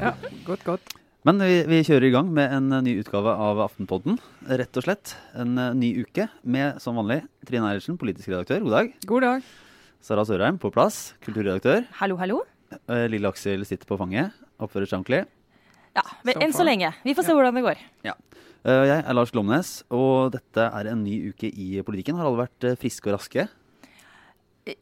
Ja, godt, godt. Men vi, vi kjører i gang med en eh, ny utgave av Aftenpodden. Rett og slett en eh, ny uke med, som vanlig, Trine Eilertsen, politisk redaktør. God dag. God dag. Sara Sørheim på plass, kulturredaktør. Hallo, hallo. Eh, Lille Aksel sitter på fanget. Oppfører seg ordentlig. Ja, men Så enn så lenge. Vi får se hvordan det går. Eh, Jeg er Lars Glomnes, og dette er en ny uke i politikken. Har alle vært eh, friske og raske?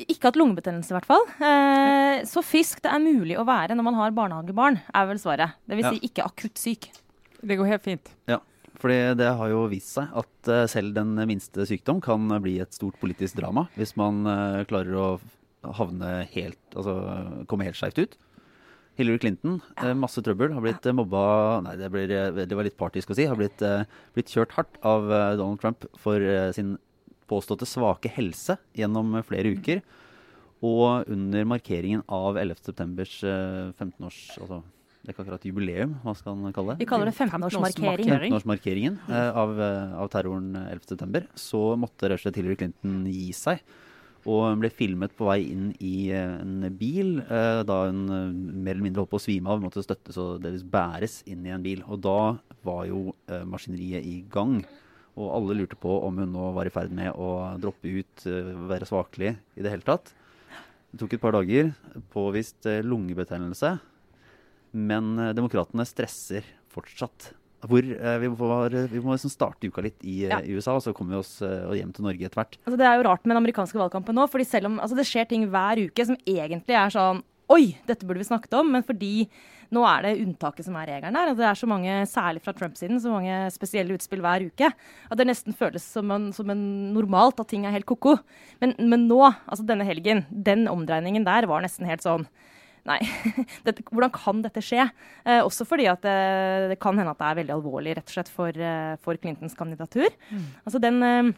Ikke hatt lungebetennelse, i hvert fall. Eh, så frisk det er mulig å være når man har barnehagebarn, er vel svaret. Det vil Ja. si ikke akutt syk. Det går helt fint. Ja, Fordi det har jo vist seg at eh, selv den minste sykdom kan bli et stort politisk drama hvis man eh, klarer å havne helt, altså komme helt skjevt ut. Hillary Clinton, eh, masse trøbbel, har blitt eh, mobba Nei, det, blir, eh, det var litt partisk å si. Har blitt, blitt kjørt hardt av Donald Trump for sin påståtte svake helse gjennom flere uker. Og under markeringen av 11. septembers eh, 15-års altså, Det er ikke akkurat jubileum, hva skal man kalle det? Vi kaller det 15-årsmarkering. 15-årsmarkeringen eh, av, av terroren 11.9., så måtte rett og slett Hillary Clinton gi seg. Og hun ble filmet på vei inn i eh, en bil eh, da hun eh, mer eller mindre holdt på å svime av. Måtte støttes og delvis bæres inn i en bil. Og da var jo eh, maskineriet i gang. Og alle lurte på om hun nå var i ferd med å droppe ut, eh, være svakelig i det hele tatt. Det tok et par dager. Påvist eh, lungebetennelse. Men demokratene stresser fortsatt. Hvor, eh, vi, får, vi må liksom starte uka litt i, eh, Ja. i USA, og så kommer vi oss eh, hjem til Norge etter hvert. Altså, det er jo rart med den amerikanske valgkampen nå, fordi selv om altså, det skjer ting hver uke som egentlig er sånn Oi, dette burde vi snakket om, men fordi nå er det unntaket som er regelen her. Altså, det er så mange, særlig fra Trump-siden, så mange spesielle utspill hver uke. At det nesten føles som en, som en normalt at ting er helt ko-ko. Men, men nå, altså denne helgen, den omdreiningen der var nesten helt sånn Nei, dette, hvordan kan dette skje? Eh, også fordi at det, det kan hende at det er veldig alvorlig rett og slett for, eh, for Clintons kandidatur. Altså den, eh,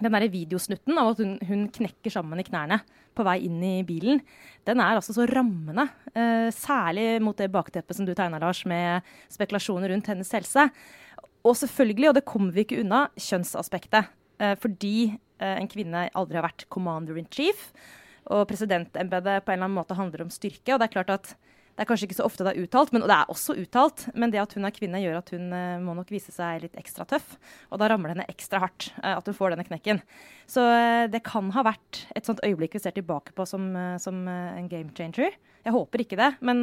den der videosnutten av at hun, hun knekker sammen i knærne på vei inn i bilen, den er altså så rammende. Eh, særlig mot det bakteppet som du tegna, Lars, med spekulasjoner rundt hennes helse. Og selvfølgelig, og det kommer vi ikke unna, kjønnsaspektet. Eh, fordi eh, en kvinne aldri har vært commander in chief. Og presidentembetet på en eller annen måte handler om styrke. Og det er klart at det er kanskje ikke så ofte det er uttalt, men, det er også uttalt, men det at hun er kvinne, gjør at hun eh, må nok vise seg litt ekstra tøff. Og da rammer det henne ekstra hardt eh, at hun får denne knekken. Så eh, det kan ha vært et sånt øyeblikk vi ser tilbake på som, som en game changer. Jeg håper ikke det, men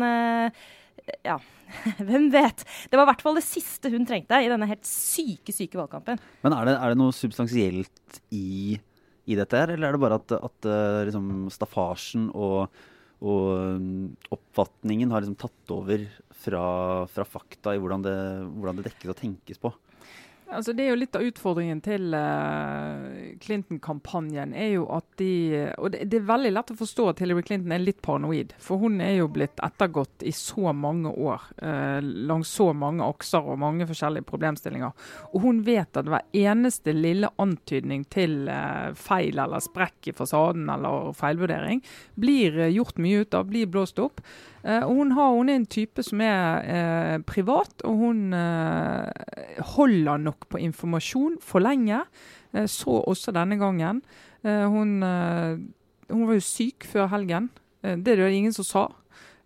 ja, hvem vet. Det var i hvert fall det siste hun trengte i denne helt syke, syke valgkampen. Men er det, er det noe substansielt i, i dette her, eller er det bare at, at eh, liksom, staffasjen og, og mm, oppfatningen har liksom tatt over fra, fra fakta i hvordan det, hvordan det dekkes og tenkes på? Altså, det er jo litt av utfordringen til uh, Clinton-kampanjen. er jo at de, og det, det er veldig lett å forstå at Hillary Clinton er litt paranoid. For hun er jo blitt ettergått i så mange år uh, langs så mange akser og mange forskjellige problemstillinger. Og hun vet at hver eneste lille antydning til uh, feil eller sprekk i fasaden eller feilvurdering blir gjort mye ut av, blir blåst opp. Hun, har, hun er en type som er privat, og hun holder nok på informasjon for lenge. Eh, så også denne gangen. Eh, hun, eh, hun var jo syk før helgen. Det er det ingen som sa.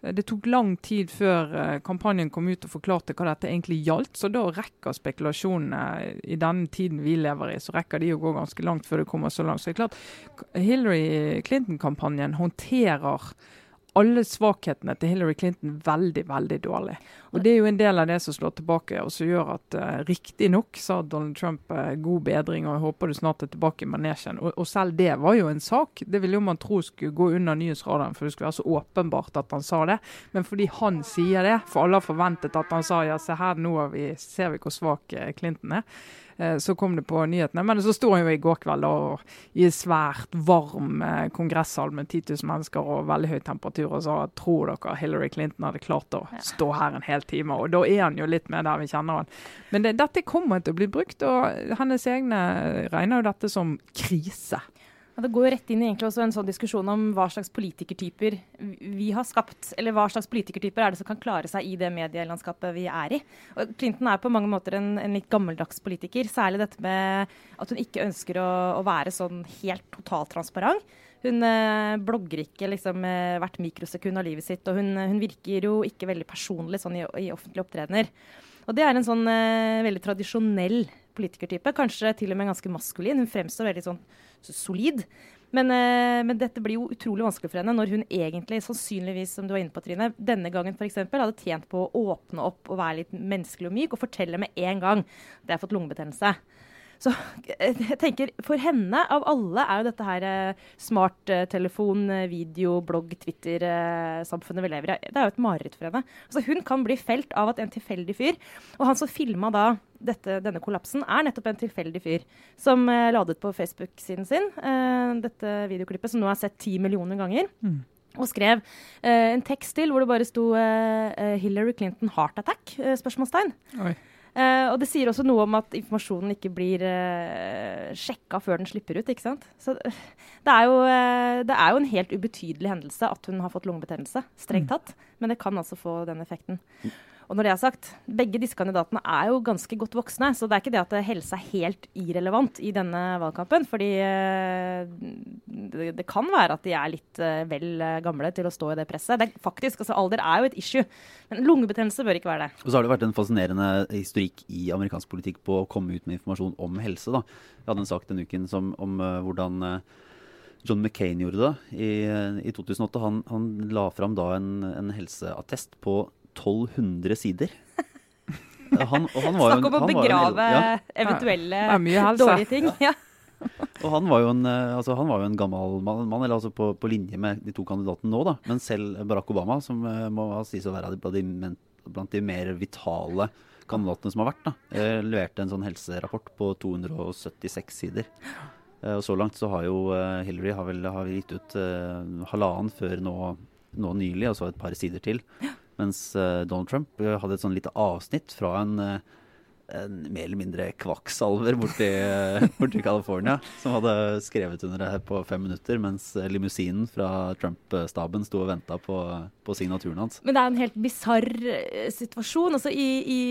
Det tok lang tid før kampanjen kom ut og forklarte hva dette egentlig gjaldt. Så da rekker spekulasjonene i den tiden vi lever i, så rekker de å gå ganske langt før det kommer så langt. Så det er klart, Hillary Clinton-kampanjen håndterer alle svakhetene til Hillary Clinton veldig, veldig dårlig. Og Det er jo en del av det som slår tilbake, og som gjør at uh, riktignok sa Donald Trump uh, god bedring, og jeg håper du snart er tilbake i manesjen. Og, og selv det var jo en sak. Det ville jo man tro skulle gå under nyhetsradaren, for det skulle være så åpenbart at han sa det. Men fordi han sier det, for alle har forventet at han sa ja, se her, nå vi, ser vi hvor svak uh, Clinton er. Eh, Så kom det på nyhetene. Men så sto han jo i går kveld og, i svært varm eh, kongressal med 10 000 mennesker og veldig høy temperatur og sa tror dere Hillary Clinton hadde klart å stå her en hel time? Og da er han jo litt med der vi kjenner han. Men det, dette kommer til å bli brukt, og hennes egne regner jo dette som krise. Det går rett inn i en sånn diskusjon om hva slags politikertyper vi har skapt. Eller hva slags politikertyper er det som kan klare seg i det medielandskapet vi er i. Og Clinton er på mange måter en, en litt gammeldags politiker. Særlig dette med at hun ikke ønsker å, å være sånn helt totaltransparent. Hun eh, blogger ikke liksom eh, hvert mikrosekund av livet sitt, og hun, hun, virker jo ikke veldig personlig sånn i, i offentlige opptredener. Og det er en sånn eh, veldig tradisjonell politikertype. Kanskje til og med ganske maskulin. Hun fremstår veldig sånn solid. Men, eh, men, dette blir jo utrolig vanskelig for henne når hun egentlig, sannsynligvis, som du var inne på, Trine, denne gangen f.eks. hadde tjent på å åpne opp og være litt menneskelig og myk og fortelle med en gang at jeg har fått lungebetennelse. Så jeg tenker, For henne, av alle, er jo dette her eh, smarttelefon, eh, video, blogg, Twitter-samfunnet vi lever i. Det er jo et mareritt for henne. Altså, hun kan bli felt av at en tilfeldig fyr Og han som filma da dette, denne kollapsen, er nettopp en tilfeldig fyr som uh, ladet på Facebook-siden sin, uh, dette videoklippet, som nå er sett ti millioner ganger. Mm. Og skrev eh, en tekst til hvor det bare sto 'Hillary Clinton heart attack?' spørsmålstegn. Oi. Uh, og det sier også noe om at informasjonen ikke blir uh, sjekka før den slipper ut. ikke sant? Så uh, det, er jo, uh, det er jo en helt ubetydelig hendelse at hun har fått lungebetennelse, strengt mm. tatt. Men det kan altså få den effekten. Og når det er sagt, begge disse kandidatene er jo ganske godt voksne, så det er ikke det at helse er helt irrelevant i denne valgkampen. Fordi eh, det, kan være at de er litt eh, vel eh, gamle til å stå i det presset. Det er faktisk, altså Alder er jo et issue, men lungebetennelse bør ikke være det. Og så har det vært en fascinerende historikk i amerikansk politikk på å komme ut med informasjon om helse. da. Jeg hadde en sak denne uken som, om uh, hvordan John McCain gjorde det i, i 2008. Han, han, la fram da en, en helseattest på 1200 sider. Han, Snakk om å begrave ja. eventuelle dårlige ting. Ja. og han var, en, eh, altså, han var, jo en, gammel mann, eller altså på, på, linje med de to kandidatene nå, da. Men selv Barack Obama, som uh, må sies å være blant de, blant de mer vitale kandidatene som har vært, da, uh, leverte en sånn helserapport på 276 sider. Og så langt så har jo Hillary har vel har gitt ut halvannen før nå, nå nylig, og så et par sider til. Ja. Mens uh, Donald Trump eh, hadde et sånn lite avsnitt fra en uh, en mer eller mindre kvakksalver borti, borti California, som hadde skrevet under det her på fem minutter, mens limousinen fra Trump-staben sto og venta på, på, signaturen hans. Men det er en helt bisarr eh, situasjon. Altså, i, i,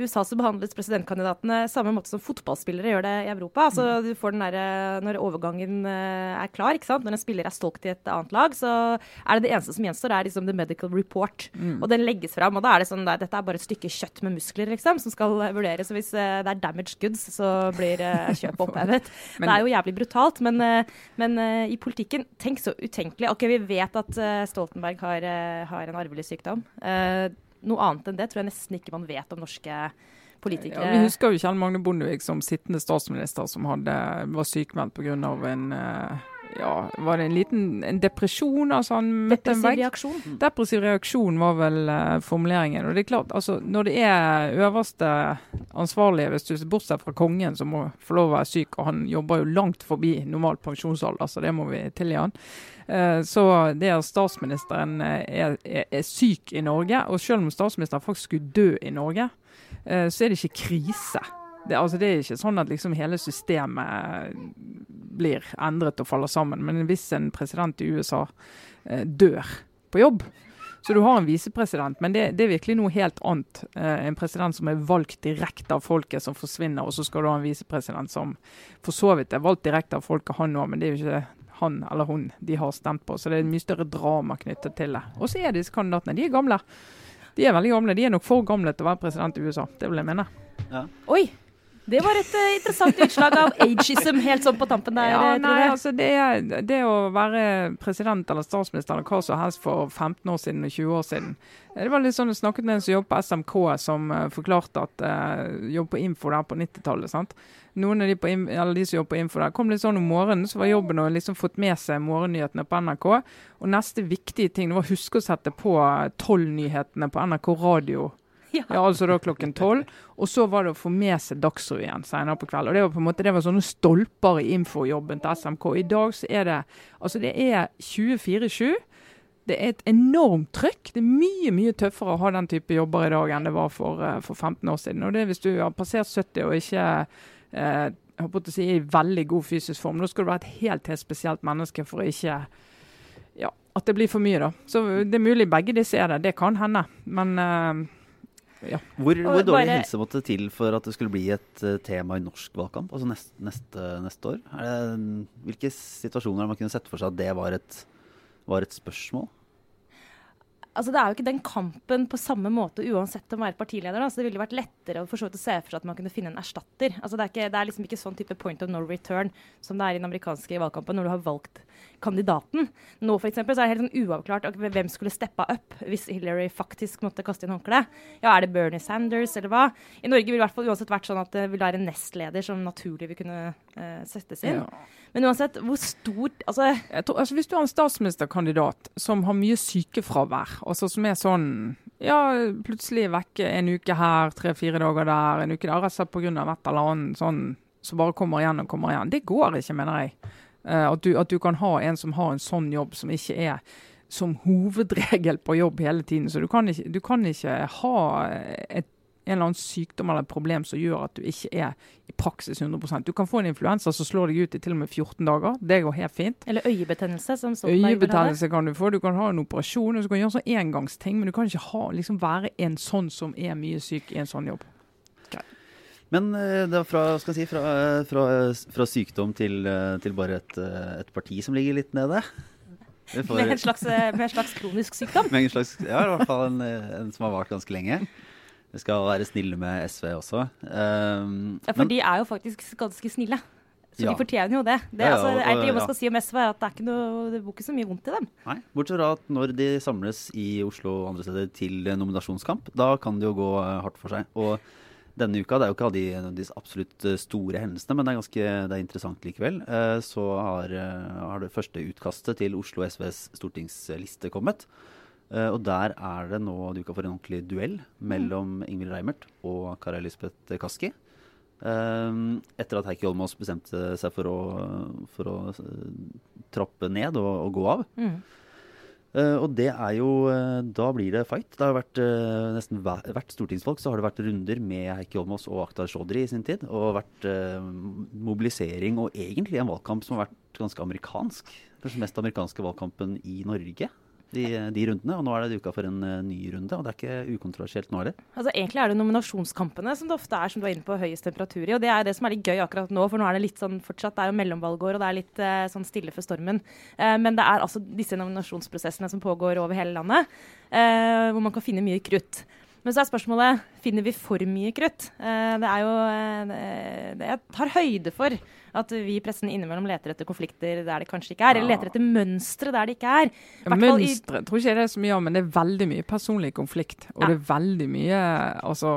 USA så behandles presidentkandidatene samme måte som fotballspillere gjør det i Europa. Altså, mm. du får den der, eh, Når overgangen eh, er klar, ikke sant? når en spiller er stolt i et annet lag, så er det det eneste som gjenstår, er liksom the medical report. Mm. Og den legges fram. Og da er det sånn der, dette er bare et stykke kjøtt med muskler, liksom, som skal vurderes så hvis uh, det er damaged goods, så blir uh, kjøpet opphevet. det er jo jævlig brutalt, men, uh, men i politikken, tenk så utenkelig. Ok, vi vet at Stoltenberg har, har, en arvelig sykdom. noe annet enn det tror jeg nesten ikke man vet om norske politikere. Ja, vi husker jo Kjell Magne Bondevik som sittende statsminister som hadde, var sykmeldt pga. en ja, var det en liten en depresjon? Altså han møtte Depressiv reaksjon? Mm. Depressiv reaksjon var vel uh, formuleringen. Og det er klart, altså Når det er øverste ansvarlige, hvis du bortsett fra kongen som må få lov å være syk, og han jobber jo langt forbi normal pensjonsalder, så det må vi tilgi han. Uh, så det at statsministeren eh, er, er, er, syk i Norge, og selv om statsministeren faktisk skulle dø i Norge, uh, så er det ikke krise. Det, altså, det, er ikke sånn at liksom hele systemet blir endret og faller sammen. Men hvis en president i USA eh, dør på jobb, så du har en visepresident, men det, det, er virkelig noe helt annet. Eh, en president som er valgt direkte av folket, som forsvinner, og så skal du ha en visepresident som for så vidt er valgt direkte av folket, han òg, men det er jo ikke han eller hun de har stemt på. Så det er mye større drama knyttet til det. Og så er disse kandidatene de er gamle. De er veldig gamle. De er nok for gamle til å være president i USA. Det vil jeg mene. Ja. Oi, det var et uh, interessant utslag av ageism helt sånn på tampen der. Ja, nei, altså det, det, å være president eller statsminister eller hva som helst for 15 år siden og 20 år siden Det var litt sånn, Jeg snakket med en som jobber på SMK, som uh, forklarte at uh, jobb på Info der på 90-tallet. Noen av de, på, de som jobber på Info der, kom litt sånn om morgenen, så var jobben å liksom fått med seg morgennyhetene på NRK. Og neste viktige ting det var å huske å sette på tolv-nyhetene på NRK radio ja. ja. altså da klokken tolv. Og så var det å få med seg Dagsrevyen senere på kveld. Og det var på en måte, det var sånne stolper i infojobben til SMK. I dag så er det altså det er 24-7. Det er et enormt trøkk. Det er mye mye tøffere å ha den type jobber i dag enn det var for, uh, for 15 år siden. Og det er Hvis du har passert 70 og ikke eh, jeg håper å si, i veldig god fysisk form. Da skal du være et helt, helt spesielt menneske for å ikke ja, at det blir for mye, da. Så det er mulig begge disse er det. Det kan hende. Men uh, ja. Hvor, hvor dårlig bare, helse måtte til for at det skulle bli et uh, tema i norsk valgkamp altså neste, neste, neste år? Det, hvilke situasjoner har man kunne sett for seg at det var et, var et spørsmål? Altså Det er jo ikke den kampen på samme måte uansett om å være partileder. Da. Det ville vært lettere å, å se for seg at man kunne finne en erstatter. Altså Det er, ikke, det er liksom ikke sånn type point of no return som det er i den amerikanske valgkampen når du har valgt kandidaten. Nå for eksempel, så er det helt sånn uavklart hvem skulle steppa opp hvis Hillary faktisk måtte kaste inn håndkleet. Ja, er det Bernie Sanders eller hva? I Norge ville det uansett vært sånn at det vil være en nestleder som naturlig vil kunne uh, settes inn. Ja. Men uansett, hvor stort altså, tror, altså, Hvis du har en statsministerkandidat som har mye sykefravær, altså som er sånn ja, plutselig vekke en uke her, tre-fire dager der, en uke der, altså pga. et eller annet sånn som bare kommer igjen og kommer igjen. Det går ikke, mener jeg. Uh, at, du, at, du, kan ha en som har en sånn jobb, som ikke er som hovedregel på jobb hele tiden. Så du kan ikke, du kan ikke ha et en eller annen sykdom eller problem som gjør at du ikke er i praksis 100% Du kan få en influensa som slår deg ut i til og med 14 dager. Det går helt fint. Eller øyebetennelse. som Øyebetennelse kan du få. Du kan ha en operasjon og så kan gjøre sånn engangsting, men du kan ikke ha, liksom være en sånn som er mye syk i en sånn jobb. Men eh, det er fra, si, fra, fra, fra sykdom til, eh, til bare et, eh, et, parti som ligger litt nede. Får, med, en slags, med, en slags, kronisk sykdom? Med en slags, ja, i hvert fall en, en som har vart ganske lenge. Vi skal være snille med SV også. Um, ja, For men, de er jo faktisk ganske snille. Så ja. de fortjener jo det. Det, ja, altså, er det man skal si om SV, er at det, er ikke noe, det bor ikke så mye vondt i dem. Nei, Bortsett fra at når de samles i Oslo og andre steder til nominasjonskamp, da kan det jo gå eh, hardt for seg. Og denne uka, det er jo ikke av de, de absolutt eh, store hendelsene, men det er ganske det er interessant likevel. Eh, så har, har det første utkastet til Oslo SVs stortingsliste kommet. Uh, og der er det nå duka for en ordentlig duell mellom Ingvild Reimert og Kari Elisabeth Kaski. Uh, etter at Heikki Holmås bestemte seg for å, for å uh, trappe ned og, og gå av. Mm. og det er jo Da blir det fight. Det har vært nesten hvert stortingsvalg så har det vært runder med Heikki Holmås og Akhtar Chaudhry i sin tid. Og vært mobilisering og egentlig en valgkamp som har vært ganske amerikansk. Kanskje mest amerikanske valgkampen i Norge de, de, rundene. Og nå er det duka for en uh, ny runde, og det er ikke ukontroversielt nå heller. Altså Egentlig er det nominasjonskampene som det ofte er som du er inne på høyest temperatur i. Og det er det som er litt gøy akkurat nå, for nå er det litt sånn fortsatt, det er jo mellomvalgår og det er litt uh, sånn stille for stormen. Uh, men det er altså disse nominasjonsprosessene som pågår over hele landet, hvor man kan finne mye krutt. Men så er spørsmålet finner vi for mye krutt. Eh, det er jo eh, det, Jeg tar høyde for at vi i pressen innimellom leter etter konflikter der det kanskje ikke er, eller leter etter mønstre der det ikke er. Mønstre tror ikke det er så mye av, men det er veldig mye personlig konflikt. Og ja. det er veldig mye altså,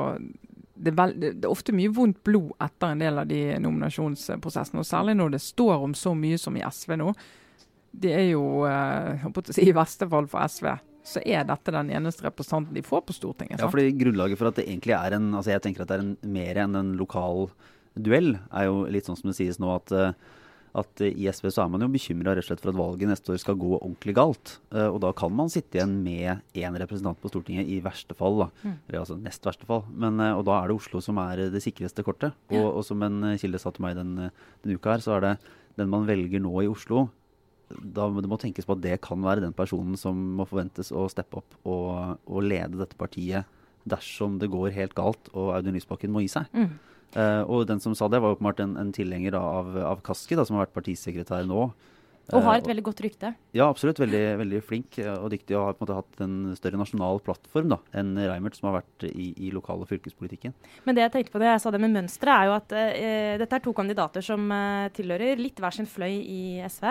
det er, veld, det er, ofte mye vondt blod etter en del av de nominasjonsprosessene. og Særlig når det står om så mye som i SV nå. Det er jo eh, si, i verste fall for SV så er dette den eneste representanten de får på Stortinget. Sant? Ja, fordi Grunnlaget for at det egentlig er en altså jeg tenker at det er en, mer enn en lokal duell, er jo litt sånn som det sies nå at, eh, at i SV så er man jo bekymra for at valget neste år skal gå ordentlig galt. Eh, og da kan man sitte igjen med én representant på Stortinget, i verste fall. da, mm. altså nest verste fall. Men, eh, og da er det Oslo som er det sikreste kortet. Og, og som en kilde sa til meg denne uka her, så er det den man velger nå i Oslo, da det må tenkes på at det kan være den personen som må forventes å steppe opp og, og lede dette partiet dersom det går helt galt og Audun Lysbakken må gi seg. Mm. Uh, og den som sa det, var åpenbart en, en tilhenger av, av Kaski, da, som har vært partisekretær nå. Og har et uh, veldig godt rykte. Ja, absolutt. Veldig, veldig, flink og dyktig. Og har på en måte hatt en større nasjonal plattform da, enn Reimert, som har vært i, i lokal- og fylkespolitikken. Men det jeg tenkte på da jeg sa det med mønsteret, er jo at eh, dette er to kandidater som tilhører litt hver sin fløy i SV.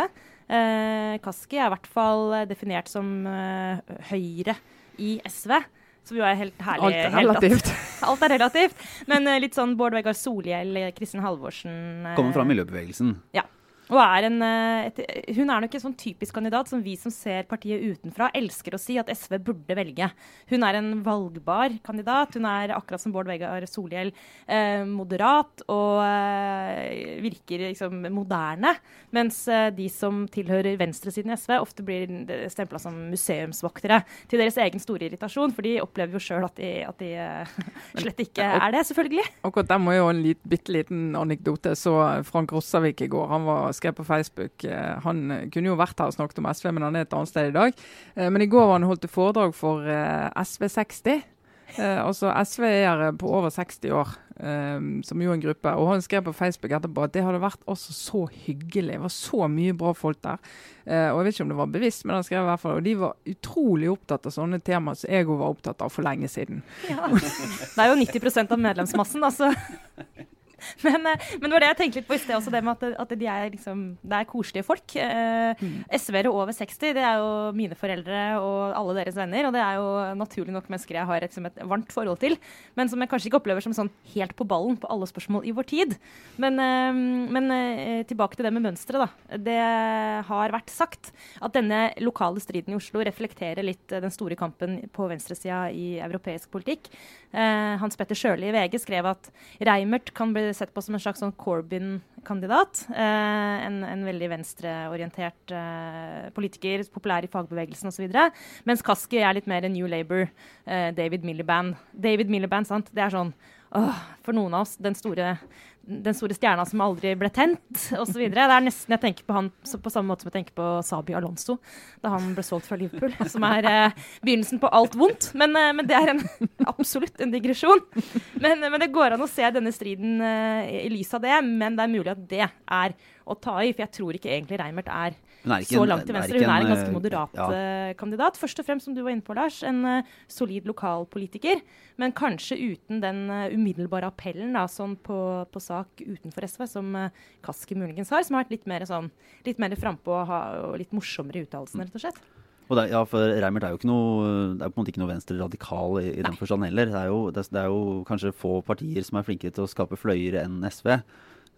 Eh, Kaski er i hvert fall definert som eh, Høyre i SV. Som jo er helt herlig. Alt er relativt. Alt er relativt. Men eh, litt sånn Bård Vegar Solhjell, Kristin Halvorsen Kommer fra miljøbevegelsen. Ja. Er en, eh, et, hun er nok en sånn typisk kandidat som vi som ser partiet utenfra, elsker å si at SV burde velge. Hun er en valgbar kandidat. Hun er akkurat som Bård Vegar Solhjell eh, moderat og eh, virker liksom moderne. Mens eh, de som tilhører venstresiden i SV, ofte blir stempla som museumsvoktere. Til deres egen store irritasjon, for de opplever jo sjøl at de, at de eh, slett ikke er det, selvfølgelig. Akkurat der må jo en lit, bitte liten anekdote. Så Frank Rossavik i går. han var skrev på Facebook eh, Han kunne jo vært her og snakket om SV, men han er et annet sted i dag. Eh, men i går var han holdt et foredrag for eh, SV60. altså SV-ere på over 60 år, som jo en gruppe. Og han skrev på Facebook etterpå at det hadde vært også så hyggelig. Det var så mye bra folk der. og Jeg vet ikke om det var bevisst, men han skrev i hvert fall, og de var utrolig opptatt av sånne temaer som jeg òg var opptatt av for lenge siden. Ja. Det er jo 90% av medlemsmassen, altså. Men, eh, men, det var det jeg tenkte litt på i sted også, det med at, at de er, liksom, det er koselige folk. Eh, mm. SV-ere over 60, det er jo mine foreldre og alle deres venner. Og det er jo naturlig nok mennesker jeg har et, et varmt forhold til, men som jeg kanskje ikke opplever som sånn helt på ballen på alle spørsmål i vår tid. Men, eh, men eh, tilbake til det med mønsteret, da. Det har vært sagt at denne lokale striden i Oslo reflekterer litt eh, den store kampen på venstresida i europeisk politikk. Eh, Hans Petter Sjøli i VG skrev at Reimert kan bli sett på som en slags sånn Corbyn-kandidat. Eh, en, en, veldig venstreorientert eh, politiker, populær i fagbevegelsen osv. Mens Kaski er litt mer New Labour, eh, David Milliband. David Milliband, sant? Det er sånn åh, For noen av oss, den store den store stjerna som aldri ble tent, osv. Det er nesten jeg tenker på han på samme måte som jeg tenker på Sabi Alonso da han ble solgt fra Liverpool. Som er eh, begynnelsen på alt vondt. Men, eh, men det er en, absolutt en digresjon. Men, men, det går an å se denne striden eh, i lys av det, men det er mulig at det er å ta i. For jeg tror ikke egentlig Reimert er så langt til venstre. Hun er en ganske eh, moderat ja. Eh, kandidat. Først og fremst, som du var inne på, Lars, en uh, solid lokalpolitiker. Men kanskje uten den uh, umiddelbare appellen da, sånn på, på, sak utenfor SV, som uh, Kaski muligens har, som har vært litt mer, sånn, litt mer frampå og, og litt morsommere i uttalelsene, rett og slett. Og det, ja, for Reimert er jo ikke noe, det er på en måte ikke noe venstre radikal i, i den forstand heller. Det er, jo, det, det er, jo, kanskje få partier som er flinkere til å skape fløyer enn SV.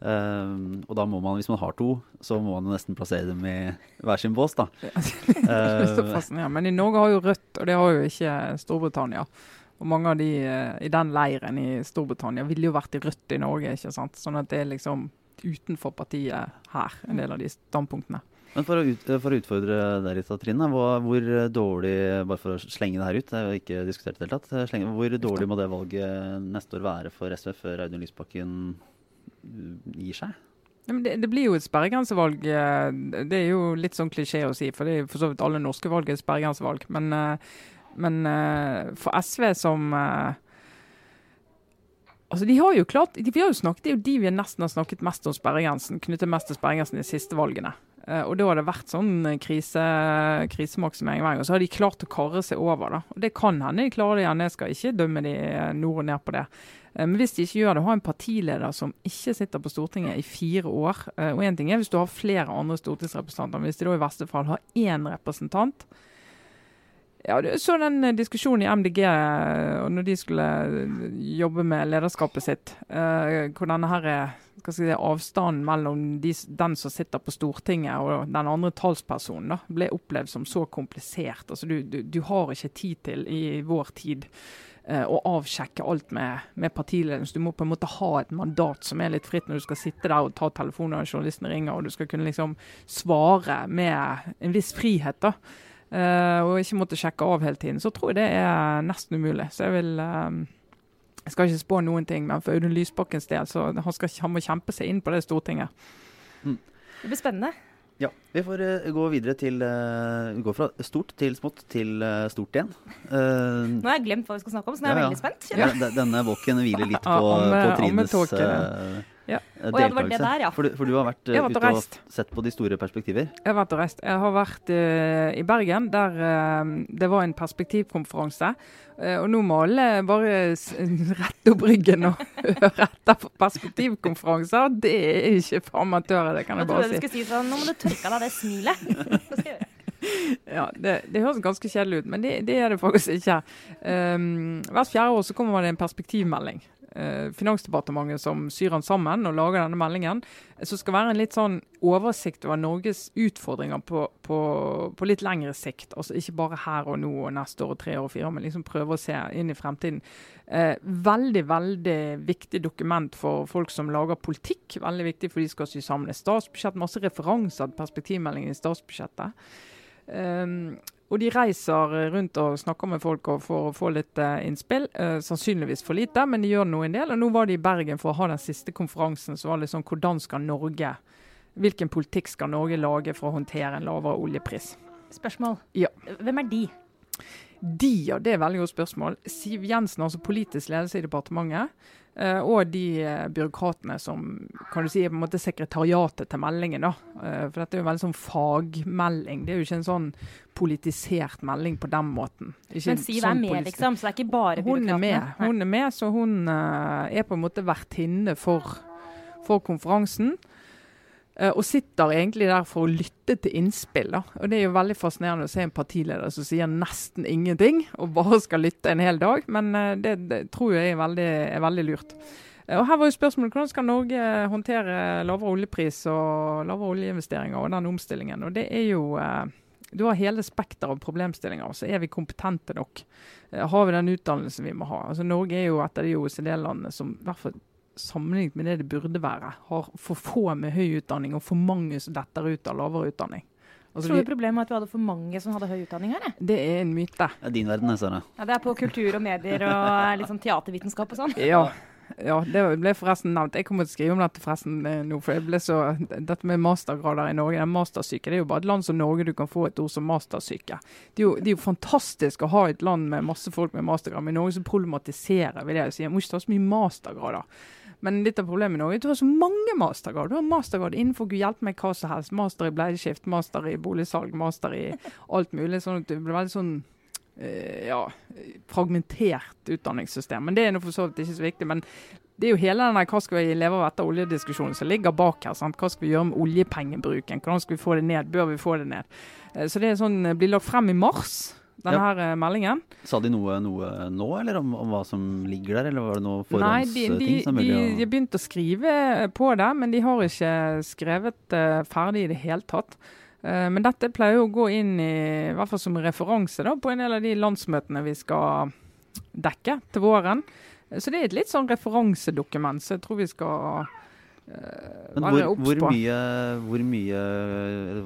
Uh, og da må man, hvis man har to, så må man nesten plassere dem i hver sin bås, da. uh, Men i Norge har jo Rødt, og det har jo ikke Storbritannia. Og mange av de uh, i den leiren i Storbritannia ville jo vært i Rødt i Norge, ikke sant. Sånn at det er liksom utenfor partiet her, en del av de standpunktene. Men for å, ut, for å utfordre deg litt, Trine. Hvor, hvor, dårlig bare for å slenge det her ut, det er jo ikke diskutert i det hele tatt, slenge, hvor dårlig må det valget neste år være for SV før Audun Lysbakken gir seg? Det, det, blir jo et sperregrensevalg. Eh, det er jo litt sånn klisjé å si, for det er for så vidt alle norske valg er sperregrensevalg. Men, eh, men eh, for SV som Altså, de har jo klart, de, har jo snakket, Det er jo de vi nesten har snakket mest om sperregrensen, knyttet mest til sperregrensen i de siste valgene. Uh, og Da har det vært sånn krise, krisemaksimering hver gang. Så har de klart å karre seg over. da. Og Det kan hende de klarer det igjen, jeg skal ikke dømme de nord og ned på det. Eh, men hvis de ikke gjør det, ha en partileder som ikke sitter på Stortinget i fire år. Eh, og én ting er hvis du har flere andre stortingsrepresentanter, men hvis de da i verste fall har én representant ja, så den eh, diskusjonen i MDG når de skulle jobbe med lederskapet sitt. Hvor denne her, si, avstanden mellom de, den som sitter på Stortinget og den andre talspersonen da, ble opplevd som så komplisert. Altså, du, du, du har ikke tid til i vår tid Eh, og avsjekke alt med, med partiledelse. Du må på en måte ha et mandat som er litt fritt når du skal sitte der og ta telefonen når journalisten ringer, og du skal kunne liksom svare med en viss frihet. da. Uh, og ikke måtte sjekke av hele tiden. Så tror jeg det er nesten umulig. Så jeg vil um, Jeg skal ikke spå noen ting, men for Audun Lysbakkens del så han, skal, han må kjempe seg inn på det Stortinget. Mm. Det blir spennende. Ja. Vi får uh, gå videre til uh, Vi går fra stort til smått til uh, stort igjen. nå har jeg glemt hva vi skal snakke om, så nå er jeg ja, veldig spent. Ja, denne boken hviler litt på, på Trines ja. Og ja, det var det der, ja. For, for du har vært uh, ute og, sett på de store perspektiver? Jeg har vært og reist. Jeg har vært uh, i Bergen, der uh, det var en perspektivkonferanse. og nå må alle bare rette opp ryggen og høre etter på perspektivkonferanser. Det er ikke for amatører, det kan jeg, jeg bare si. Jeg trodde du skulle si sånn Nå må du tørke av deg det smilet. ja, det, det, høres ganske kjedelig ut, men det, det er det faktisk ikke. Um, hvert fjerde år så kommer det en perspektivmelding. Eh, Finansdepartementet som syr den sammen og lager denne meldingen. Som skal være en litt sånn oversikt over Norges utfordringer på, på, på, litt lengre sikt. Altså Ikke bare her og nå og neste år og tre år og fire, men liksom prøve å se inn i fremtiden. Eh, veldig, veldig viktig dokument for folk som lager politikk. Veldig viktig for de skal sy sammen et statsbudsjett. Masse referanser til perspektivmeldingen i statsbudsjettet. Um, og de reiser rundt og snakker med folk for å få litt uh, innspill. Uh, sannsynligvis for lite, men de gjør nå en del. Og nå var de i Bergen for å ha den siste konferansen. som var litt sånn hvordan skal Norge Hvilken politikk skal Norge lage for å håndtere en lavere oljepris? Spørsmål. Ja. Hvem er de? De, ja, det er veldig godt spørsmål. Siv Jensen, altså politisk ledelse i departementet. Uh, og de uh, byråkratene som kan du si er på en måte sekretariatet til meldingen. da. Uh, for dette er jo en veldig sånn fagmelding. Det er jo ikke en sånn politisert melding på den måten. Ikke Men Siv sånn er med, liksom? Så det er ikke bare byråkratene? Hun er med, hun er med så hun er på en måte vertinne for, for konferansen. Uh, og sitter egentlig der for å lytte til innspill. Da. Og Det er jo veldig fascinerende å se en partileder som sier nesten ingenting, og bare skal lytte en hel dag. Men uh, det, det, tror jeg er veldig, er veldig lurt. Uh, og her var jo spørsmålet Hvordan skal Norge håndtere lavere oljepris og lavere oljeinvesteringer og den omstillingen? Og det er jo du har hele spekteret av problemstillinger. Så er vi kompetente nok? Har vi den utdannelsen vi må ha? Altså Norge er jo et av de OECD-landene som i hvert fall sammenlignet med det det burde være, har for få med høy utdanning og for mange som detter ut av lavere utdanning. Altså, Tror du problemet var at vi hadde for mange som hadde høy utdanning her? Det er en myte. Det er din verden, jeg sa det. Ja, det er på kultur og medier og litt sånn teatervitenskap og sånn. Ja. Ja, det ble forresten nevnt. Jeg kommer til å skrive om dette forresten eh, nå. for jeg ble så, Dette med mastergrader i Norge, den mastersyke, det er jo bare et land som Norge du kan få et ord som mastersyke. Det er jo, det er jo fantastisk å ha et land med masse folk med mastergrad, men i Norge så problematiserer vi det og sier må ikke ta så mye mastergrader. Men litt av problemet nå er at du har så mange mastergrad. Du har mastergrad innenfor Gud hjelpe meg hva som helst. Master i bleieskift, master i boligsalg, master i alt mulig. Sånn at det blir veldig sånn uh, ja, fragmentert utdanningssystem. Men det er nå for så vidt ikke så viktig. Men det er jo hele den hva skal vi leve av etter oljediskusjonen som ligger bak her. Sant? Hva skal vi gjøre med oljepengebruken? Hvordan skal vi få det ned? Bør vi få det ned? Uh, så det er sånn, blir lagt frem i mars denne ja. eh, meldingen. Sa de noe, noe nå, eller om, om, hva som ligger der, eller var det noe forhåndsting? Nei, de, de, de, de har begynt å skrive på det, men de har ikke skrevet uh, ferdig i det hele tatt. Uh, men dette pleier jo å gå inn i, i hvert fall som referanse da, på en del av de landsmøtene vi skal dekke til våren. Så det er et litt sånn referansedokument, så jeg tror vi skal men hvor, hvor, mye, hvor, mye,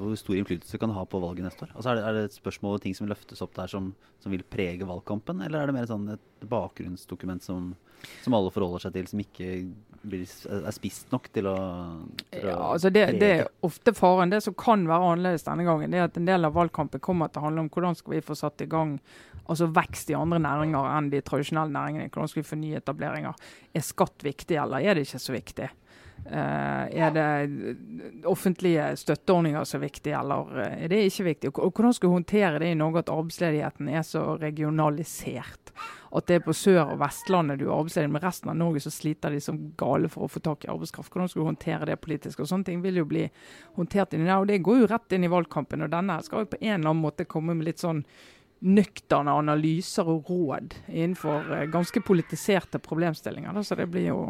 hvor stor innflytelse kan ha på valget neste år? Altså er, det, er, det, et spørsmål og ting som løftes opp der som, som, vil prege valgkampen, eller er det mer sånn et bakgrunnsdokument som, som alle forholder seg til, som ikke blir, er spist nok til å, til ja, altså det, det, er ofte faren. Det som kan være annerledes denne gangen, det er at en del av valgkampen kommer til å handle om hvordan skal vi få satt i gang altså vekst i andre næringer enn de tradisjonelle næringene. Hvordan skal vi få nye etableringer? Er skatt viktig, eller er det ikke så viktig? Uh, er det offentlige støtteordninger som er viktig, eller er det ikke viktig? Og hvordan skal vi håndtere det i Norge at arbeidsledigheten er så regionalisert? At det er på Sør- og Vestlandet du er arbeidsledig, men resten av Norge så sliter de som gale for å få tak i arbeidskraft. Hvordan skal vi håndtere det politisk? Og Sånne ting vil jo bli håndtert inni der. Og det går jo rett inn i valgkampen. Og denne skal jo på en eller annen måte komme med litt sånn nøkterne analyser og råd innenfor ganske politiserte problemstillinger. Så det blir jo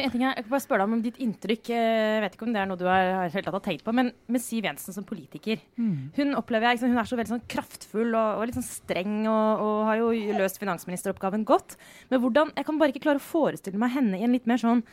en ting jeg, jeg kan bare spørre deg om ditt inntrykk. Jeg vet ikke om det er noe du har, helt tenkt på, men med Siv Jensen som politiker. Mm. Hun opplever jeg, liksom, hun er så veldig sånn kraftfull og, og litt sånn streng og, og, har jo løst finansministeroppgaven godt. Men hvordan, jeg kan bare ikke klare å forestille meg henne i en litt mer sånn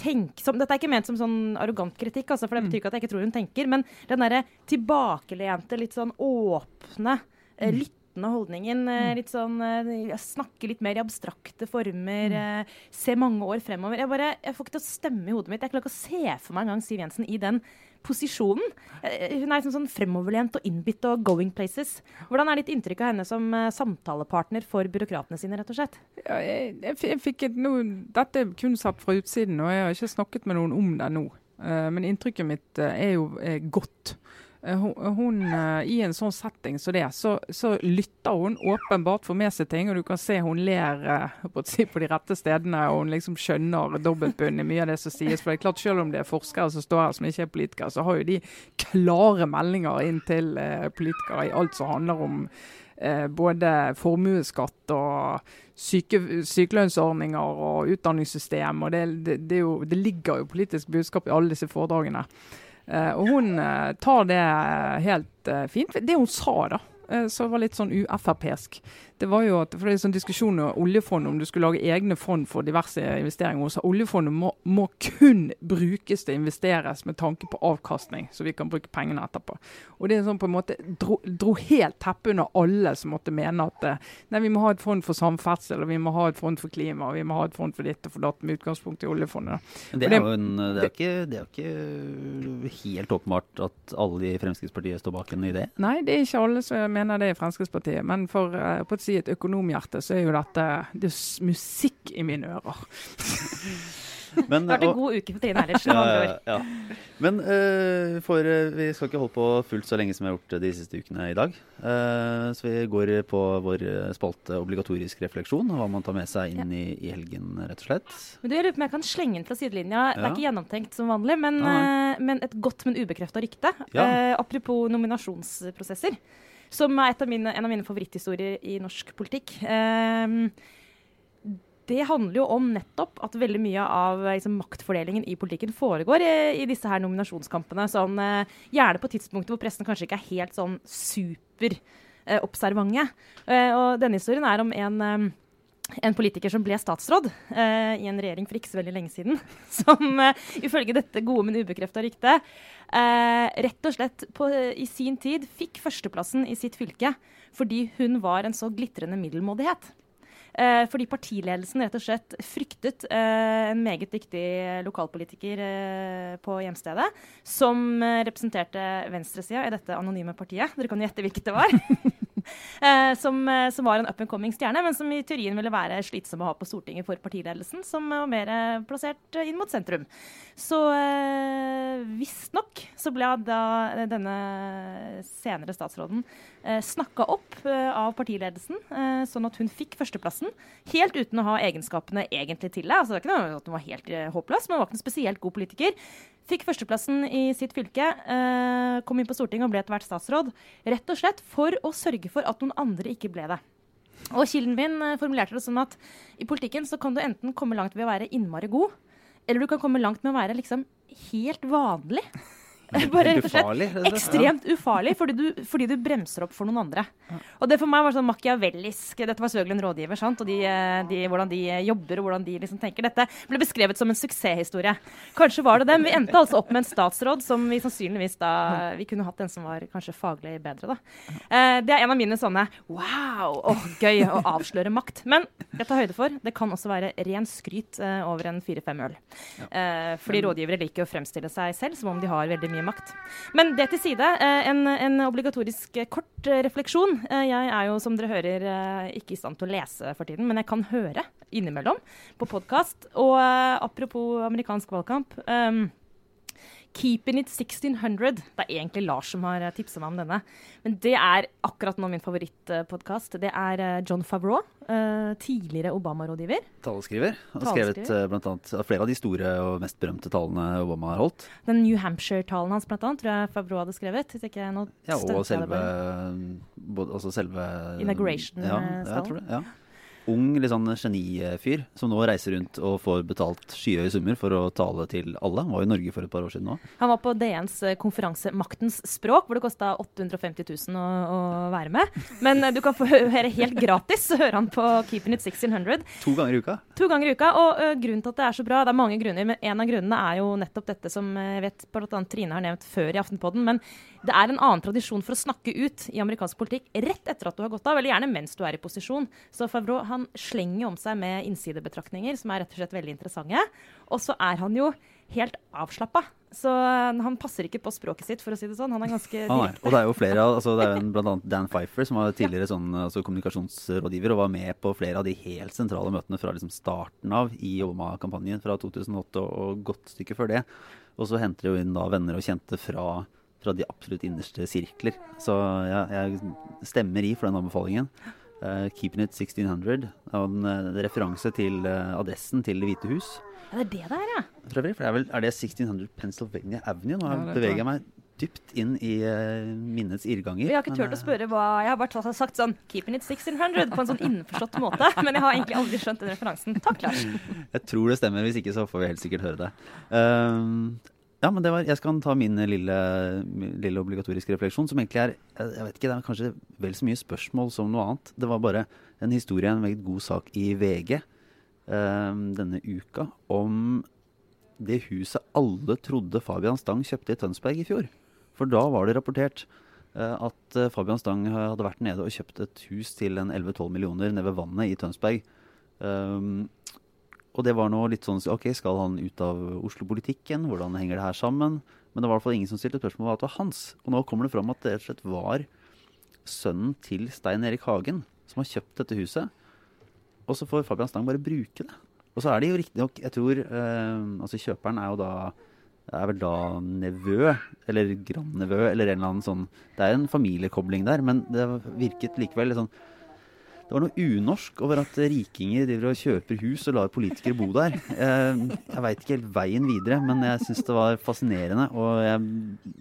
tenksom Dette er ikke ment som sånn arrogant kritikk, altså, for det betyr ikke at jeg ikke tror hun tenker, men den derre tilbakelente, litt sånn åpne, eh, mm. litt lyttende holdningen. Eh, mm. Litt sånn uh, Snakke litt mer i abstrakte former. Mm. se mange år fremover. Jeg, bare, jeg får ikke til å stemme i hodet mitt. Jeg klarer ikke å se for meg engang Siv Jensen i den posisjonen. Hun er sånn, sånn fremoverlent og innbitt og going places. Hvordan er ditt inntrykk av henne som samtalepartner for byråkratene sine, rett og slett? Ja, jeg, jeg, fikk et no, Dette er kun satt fra utsiden, og jeg har ikke snakket med noen om det nå. Uh, men inntrykket mitt er jo godt. Eh, hun, eh, I en sånn setting som så det, så, så, lytter hun åpenbart, får med seg ting. Og du kan se hun ler eh, på de rette stedene, og hun liksom skjønner dobbeltbunn i mye av det som sies. For det er klart, Selv om det er forskere som står her som ikke er politikere, så har jo de klare meldinger inn til politikere i alt som handler om eh, både formuesskatt og syke, sykelønnsordninger og utdanningssystem. og det, det, det, jo, det, ligger jo politisk budskap i alle disse foredragene. Eh, og hun eh, tar det helt eh, fint. Det hun sa, da, som var litt sånn u-Frp-sk, det var jo at, for det er sånn diskusjon om oljefondet, om du skulle lage egne fond for diverse investeringer. og så oljefondet må, må, kun brukes til å investeres med tanke på avkastning, så vi kan bruke pengene etterpå. Og det er sånn på en måte dro, dro helt teppet under alle som måtte mene at eh, nei, vi må ha et fond for samferdsel, og vi må ha et fond for klima, og vi må ha et fond for ditt og for datt, med utgangspunkt i oljefondet. Det er, jo en, det, er ikke, det er ikke helt åpenbart at alle i Fremskrittspartiet står bak en idé? Nei, det er ikke alle som mener det i Fremskrittspartiet. Men for uh, på et si et økonomhjerte, så er jo dette det er musikk i mine ører. Men, det har vært en god uke for Trine Eilertsen. ja, ja. Men uh, for, uh, vi skal ikke holde på fullt så lenge som vi har gjort de siste ukene i dag. Uh, så vi går på vår spalte obligatorisk refleksjon, hva man tar med seg inn i, i, helgen, rett og slett. Men du, Jeg lurer på om jeg kan slenge inn fra sidelinja. Det er ikke gjennomtenkt som vanlig, men, men et godt, men ubekrefta rykte. apropos nominasjonsprosesser som er av mine, en av mine favoritthistorier i norsk politikk. Um, det handler jo om nettopp at veldig mye av liksom, maktfordelingen i politikken foregår i, i disse her nominasjonskampene. Sånn, uh, gjerne på tidspunkter hvor pressen kanskje ikke er helt sånn super uh, observante. Uh, og denne historien er om en um, en politiker som ble statsråd uh, i en regjering for ikke så veldig lenge siden, som uh, ifølge dette gode, men ubekrefta ryktet uh, rett og slett på, i sin tid fikk førsteplassen i sitt fylke fordi hun var en så glitrende middelmådighet. fordi partiledelsen rett og slett fryktet en meget dyktig lokalpolitiker på hjemstedet, som representerte venstresida i dette anonyme partiet. Dere kan gjette hvilket det var. eh, som, eh, som, var en up and coming stjerne, men som i teorien ville være slitsom å ha på Stortinget for partiledelsen, som var mer eh, plassert inn mot sentrum. Så eh, visstnok så ble da denne senere statsråden snakka opp eh, av partiledelsen, eh, sånn at hun fikk førsteplassen. Helt uten å ha egenskapene egentlig til det. Altså, det er ikke noe at hun var helt håpløs, men hun var ikke noen spesielt god politiker. Fikk førsteplassen i sitt fylke, eh, kom inn på Stortinget og ble etter hvert statsråd. Rett og slett for å sørge for at noen andre ikke ble det. Og Kilden min eh, formulerte det sånn at i politikken så kan du enten komme langt ved å være innmari god, eller du kan komme langt med å være liksom helt vanlig. Bare rett og slett ekstremt ufarlig, fordi du, fordi du, bremser opp for noen andre. Og det for meg var sånn machiavellisk. Dette var selvfølgelig en rådgiver, sant? og de, de, hvordan de jobber og hvordan de liksom tenker. Dette ble beskrevet som en suksesshistorie. Kanskje var det det, men vi endte altså opp med en statsråd som vi sannsynligvis da Vi kunne hatt en som var kanskje faglig bedre, da. Eh, det er en av mine sånne wow, oh, gøy å avsløre makt. Men jeg tar høyde for det kan også være ren skryt eh, over en fire-fem øl. Eh, fordi rådgivere liker å fremstille seg selv som om de har veldig mye makt. Men det til side. Eh, en, en obligatorisk eh, kort eh, refleksjon. Jeg er jo, som dere hører, ikke i stand til å lese for tiden, men jeg kan høre innimellom på podkast. Og apropos amerikansk valgkamp. Um, Keeping It 1600. Det er egentlig Lars som har tipsa meg om denne. Men det er akkurat nå min favorittpodkast. Det er John Favreau, uh, tidligere Obama-rådgiver. Taleskriver. Har skrevet blant annet, flere av de store og mest berømte talene Obama har holdt. Den New Hampshire-talen hans annet, tror jeg Favreau hadde skrevet. Hvis ikke nå ja, og selve, både, altså selve Inauguration-talen. Ja, jeg tror det. ja ung litt sånn genifyr som nå reiser rundt og får betalt skyhøye summer for å tale til alle. Han var i Norge for et par år siden nå. Han var på DNs eh, konferanse 'Maktens språk', hvor det kosta 850 000 å, å, være med. Men eh, du kan få høre helt gratis, hører han på Keeping It 1600. To ganger i uka? To ganger i uka. Og uh, grunnen til at det er så bra, det er mange grunner, men en av grunnene er jo nettopp dette som jeg vet bl.a. Trine har nevnt før i Aftenpodden. men det er en annen tradisjon for å snakke ut i amerikansk politikk rett etter at du har gått av, eller gjerne mens du er i posisjon. Så Favreau han slenger om seg med innsidebetraktninger som er rett og slett veldig interessante. Og så er han jo helt avslappa. Så han passer ikke på språket sitt, for å si det sånn. Han er ganske direkte. Ah, og det er jo flere, altså det er jo bl.a. Dan Pfeiffer, som var tidligere sånn, altså kommunikasjonsrådgiver, og var med på flere av de helt sentrale møtene fra liksom starten av i Obama-kampanjen fra 2008 og godt stykke før det. Og så henter de jo inn da venner og kjente fra fra de absolutt innerste sirkler. Så ja, jeg stemmer i for den anbefalingen. Uh, Keeping it 1600. En uh, referanse til uh, adressen til Det hvite hus. Ja, det er det det er, ja. For øvrig, for er, vel, er det 1600 Pennsylvania Avenue? Nå ja, beveger jeg meg dypt inn i minnets irrganger. Jeg har ikke turt å spørre hva Jeg har bare sagt sånn 'keeping it 1600' på en sånn innforstått måte. Men jeg har egentlig aldri skjønt den referansen. Takk, Lars. Jeg tror det stemmer. Hvis ikke så får vi helt sikkert høre det. Uh, ja, men var, Jeg skal ta min lille, lille, obligatoriske refleksjon, som egentlig er jeg vet ikke, det er kanskje vel så mye spørsmål som noe annet. Det var bare en historie, en veldig god sak i VG eh, denne uka om det huset alle trodde Fabian Stang kjøpte i Tønsberg i fjor. For da var det rapportert eh, at uh, Fabian Stang hadde vært nede og kjøpt et hus til en 11-12 millioner nede ved vannet i Tønsberg. Um, og det var nå litt sånn OK, skal han ut av Oslo-politikken? Hvordan henger det her sammen? Men det var i hvert fall ingen som stilte spørsmål om at det var hans. Og nå kommer det fram at det rett og slett var sønnen til Stein Erik Hagen som har kjøpt dette huset. Og så får Fabian Stang bare bruke det. Og så er det jo riktignok Jeg tror eh, Altså, kjøperen er jo da er vel da nevø, eller grandnevø, eller en eller annen sånn Det er en familiekobling der, men det virket likevel litt sånn det var noe unorsk over at rikinger driver og kjøper hus og lar politikere bo der. Jeg, jeg veit ikke helt veien videre, men jeg syns det var fascinerende. Og jeg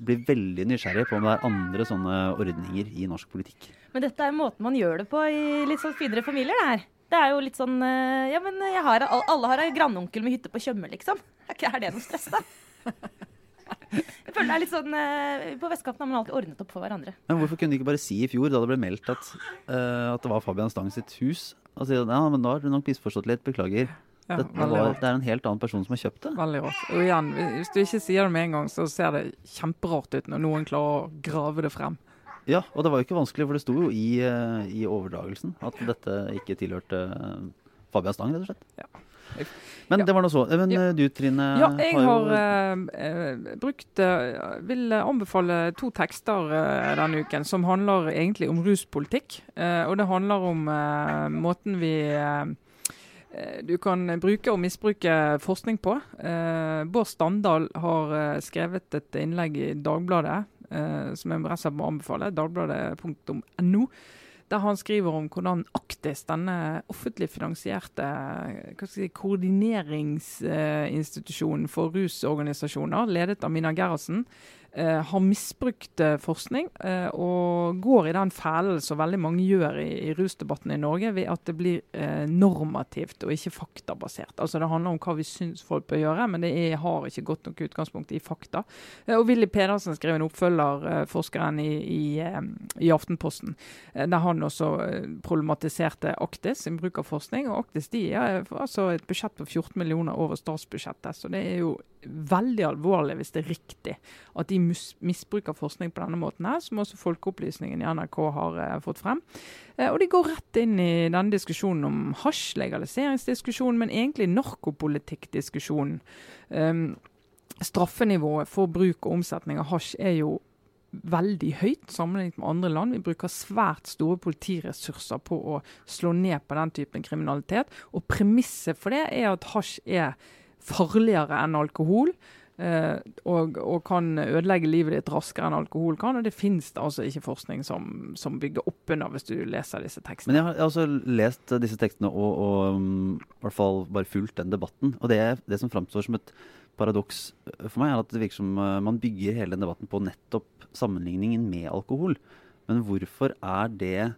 blir veldig nysgjerrig på om det er andre sånne ordninger i norsk politikk. Men dette er måten man gjør det på i litt sånn finere familier, det her. Det er jo litt sånn eh, Ja, men har, alle har en grandonkel med hytte på Tjøme, liksom. Er det noe stress, da? Jeg føler det er litt sånn uh, På vestkanten har man alltid ordnet opp for hverandre. Men Hvorfor kunne de ikke bare si i fjor, da det ble meldt at, uh, at det var Fabian Stang sitt hus, og si at ja, men da har du nok misforstått litt, beklager. Ja, det, det, var, det, er en helt annen person som har kjøpt det. Veldig rart. Og igjen, hvis du ikke sier det med en gang, så ser det kjemperart ut når noen klarer å grave det frem. Ja, og det var jo ikke vanskelig, for det sto jo i, uh, i overdragelsen at dette ikke tilhørte Fabian Stang, rett og slett. Ja. Men ja. det var nå så. Men ja. Eh, du Trine? Ja, jeg har, har uh, brukt uh, Vil anbefale to tekster uh, denne uken som handler egentlig om ruspolitikk. og det handler om måten vi du kan bruke og misbruke forskning på. Bård Standal har skrevet et innlegg i Dagbladet som jeg må anbefale. Dagbladet.no der han skriver om hvordan Aktis, denne offentlig finansierte si, koordineringsinstitusjonen for rusorganisasjoner, ledet av Mina Gerhardsen, eh, har misbrukt eh, forskning eh, og går i den fellen som veldig mange gjør i, i, rusdebatten i Norge, ved at det blir eh, normativt og ikke faktabasert. Altså Det handler om hva vi syns folk bør gjøre, men det er, har ikke godt nok utgangspunkt i fakta. Eh, og Willy Pedersen skrev en oppfølger, eh, forskeren i, i, i Aftenposten, der han også problematiserte Aktis sin bruk av forskning. og Aktis de er altså et budsjett på 14 millioner over statsbudsjettet, så det er jo veldig alvorlig hvis det er riktig at de misbruker forskning på denne måten, her, som også Folkeopplysningen i NRK har uh, fått frem. Uh, og de går rett inn i denne diskusjonen om hasj, legaliseringsdiskusjonen, men egentlig narkopolitikkdiskusjonen. Um, straffenivået for bruk og omsetning av hasj er jo veldig høyt sammenlignet med andre land. Vi bruker svært store politiressurser på å slå ned på den typen kriminalitet. Og premisset for det er at hasj er farligere enn alkohol. Uh, og, og, kan ødelegge livet ditt raskere enn alkohol kan. Og det fins altså ikke forskning som, som, bygger opp under, hvis du leser disse tekstene. Men jeg har, jeg har også lest disse tekstene og, og um, i hvert fall bare fulgt den debatten. Og det, det som framstår som et paradoks for meg, er at det virker som uh, man bygger hele den debatten på nettopp sammenligningen med alkohol. Men hvorfor er det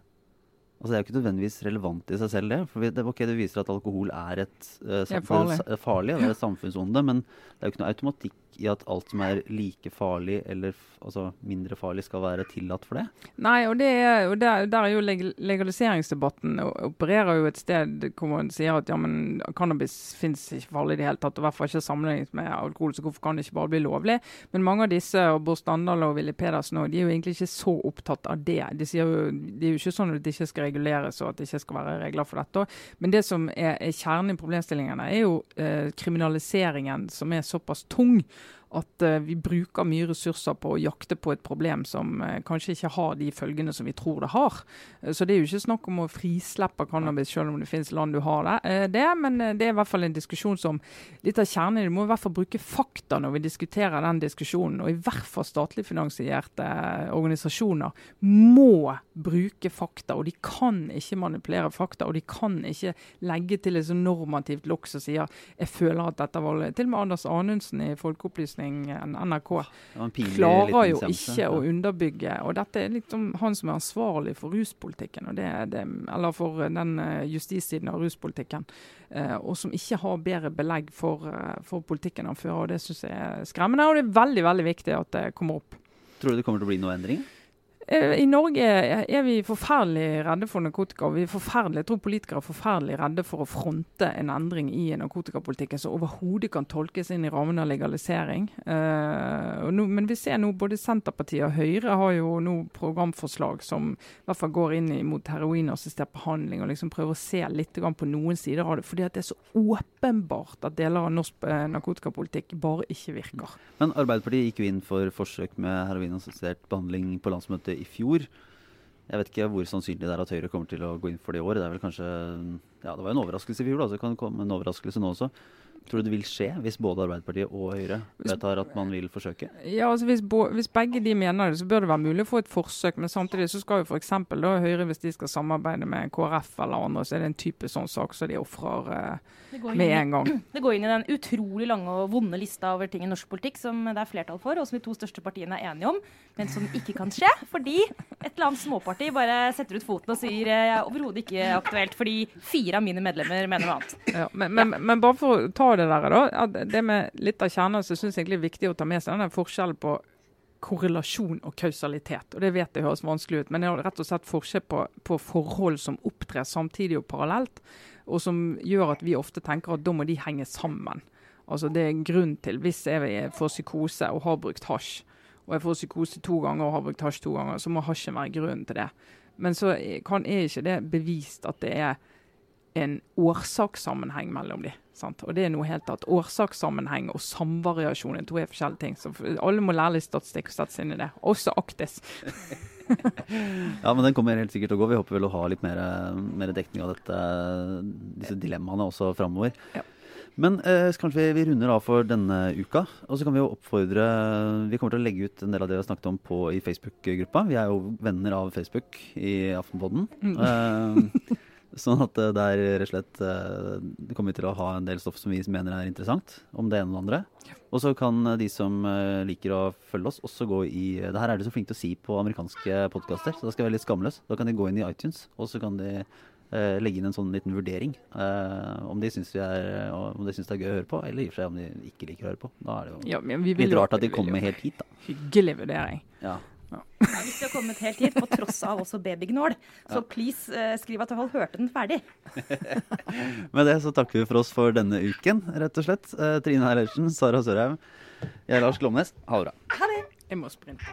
Altså, det er jo ikke nødvendigvis relevant i seg selv, det. For det, okay, det viser at alkohol er et uh, er farlig. farlig, det er et samfunnsonde. Men det er jo ikke noe automatikk i at alt som er like farlig eller altså mindre farlig, skal være tillatt for det? Nei, og, det er, og der, der, er jo legaliseringsdebatten og opererer jo et sted hvor man sier at ja, men cannabis fins ikke farlig i det hele tatt, og i hvert fall ikke sammenlignet med alkohol, så hvorfor kan det ikke bare bli lovlig? Men mange av disse, og Bård Standal og Willy Pedersen de er jo egentlig ikke så opptatt av det. De sier jo, det er jo ikke sånn at det ikke skal reguleres og at det ikke skal være regler for dette. Men det som er, er kjernen i problemstillingene, er jo eh, kriminaliseringen som er såpass tung at uh, vi bruker mye ressurser på å jakte på et problem som uh, kanskje ikke har de følgene som vi tror det har. Uh, så det er jo ikke snakk om å frislippe cannabis selv om det finnes land du har det, det men det er i hvert fall en diskusjon som litt av kjernen i det må i hvert fall bruke fakta når vi diskuterer den diskusjonen. Og i hvert fall statlig finansierte organisasjoner må bruke fakta. Og de kan ikke manipulere fakta, og de kan ikke legge til et så normativt lokk som sier jeg føler at dette var Til og med Anders Anundsen i Folkeopplysningen etterforskning NRK, klarer jo ikke å underbygge. Og dette er liksom han som er ansvarlig for ruspolitikken, det, det, eller for den eh, justissiden av ruspolitikken. eh, og som ikke har bedre belegg for, eh, for politikken han fører. og Det syns jeg er skremmende, og det er veldig veldig viktig at det kommer opp. Tror du det kommer til å bli noen endringer? Eh, I Norge er vi forferdelig redde for narkotika. og vi er forferdelig, Jeg tror politikere er forferdelig redde for å fronte en endring i narkotikapolitikken som overhodet kan tolkes inn i rammen av legalisering. Uh, nå, men vi ser nå både Senterpartiet og Høyre har jo nå programforslag som i hvert fall går inn mot heroinassistert behandling, og liksom prøver å se litt på noen sider av det. Fordi det er så åpenbart at deler av norsk eh, narkotikapolitikk bare ikke virker. Men Arbeiderpartiet gikk jo inn for forsøk med heroinassistert behandling på landsmøtet i fjor. Jeg vet ikke hvor sannsynlig det er at Høyre kommer til å gå inn for det i år. Det er vel kanskje, ja det var en overraskelse i fjor, da, så det kan komme en overraskelse nå også. Tror du det vil skje hvis både Arbeiderpartiet og Høyre vedtar at man vil forsøke? Ja, altså hvis, bo, hvis begge de mener det, så bør det være mulig å få et forsøk. Men samtidig så skal jo f.eks. Høyre, hvis de skal samarbeide med KrF eller andre, så er det en type sånn sak som så de ofrer eh, med en gang. det går inn i den utrolig lange og vonde lista over ting i norsk politikk som det er flertall for, og som de to største partiene er enige om, men som ikke kan skje fordi et eller annet småparti bare setter ut foten og sier eh, overhodet ikke aktuelt fordi fire av mine medlemmer mener noe annet. Ja, men, men, men bare for å ta det der, da. Det med litt av kjernen som jeg egentlig er viktig å ta med seg, den er forskjellen på korrelasjon og kausalitet. Og Det vet jeg høres vanskelig ut, men det er rett og slett forskjell på, på forhold som opptrer samtidig og parallelt, og som gjør at vi ofte tenker at da må de henge sammen. Altså Det er en grunn til, hvis jeg får psykose og har brukt hasj, og jeg får psykose to ganger og har brukt hasj to ganger, så må hasjen være grunnen til det. Men så kan, er ikke det bevist at det er en årsakssammenheng mellom de. Sant? Og det er noe helt annet. Årsakssammenheng og samvariasjon er to helt forskjellige ting. Så alle må lære litt statistikk og sette seg inn i det. Også Aktis. Ja, men den kommer helt sikkert til å gå. Vi håper vel å ha litt mer, mer dekning av dette, disse dilemmaene også framover. Ja. Men eh, så kanskje vi, vi runder av for denne uka. Og så kan vi jo oppfordre Vi kommer til å legge ut en del av det vi har snakket om på, i Facebook-gruppa. Vi er jo venner av Facebook i Aftenpodden. Eh, sånn at eh, det er rett og slett eh, Det kommer til å ha en del stoff som vi mener er interessant om det ene og det andre. Og så kan eh, de som liker å følge oss, også gå i Det her er de så flinke til å si på amerikanske podkaster, så da skal jeg være litt skamløs. Da kan de gå inn i iTunes, og så kan de eh, legge inn en sånn liten vurdering. eh, om de syns det, er- gøy å høre på, eller i og for seg om de ikke liker å høre på. Da er det jo Ja, litt rart at de kommer helt hit, da. Hyggelig vurdering. Ja. Ja, hvis du har kommet helt hit, på tross av også babygnål, så please eh, skriv at du hørte den ferdig. Med det så takker vi for oss for denne uken, rett og slett. Eh, Trine Eilertsen, Sara Sørhaug, jeg er Lars Glomnes. Ha det bra. Ha det! Jeg må sprinte.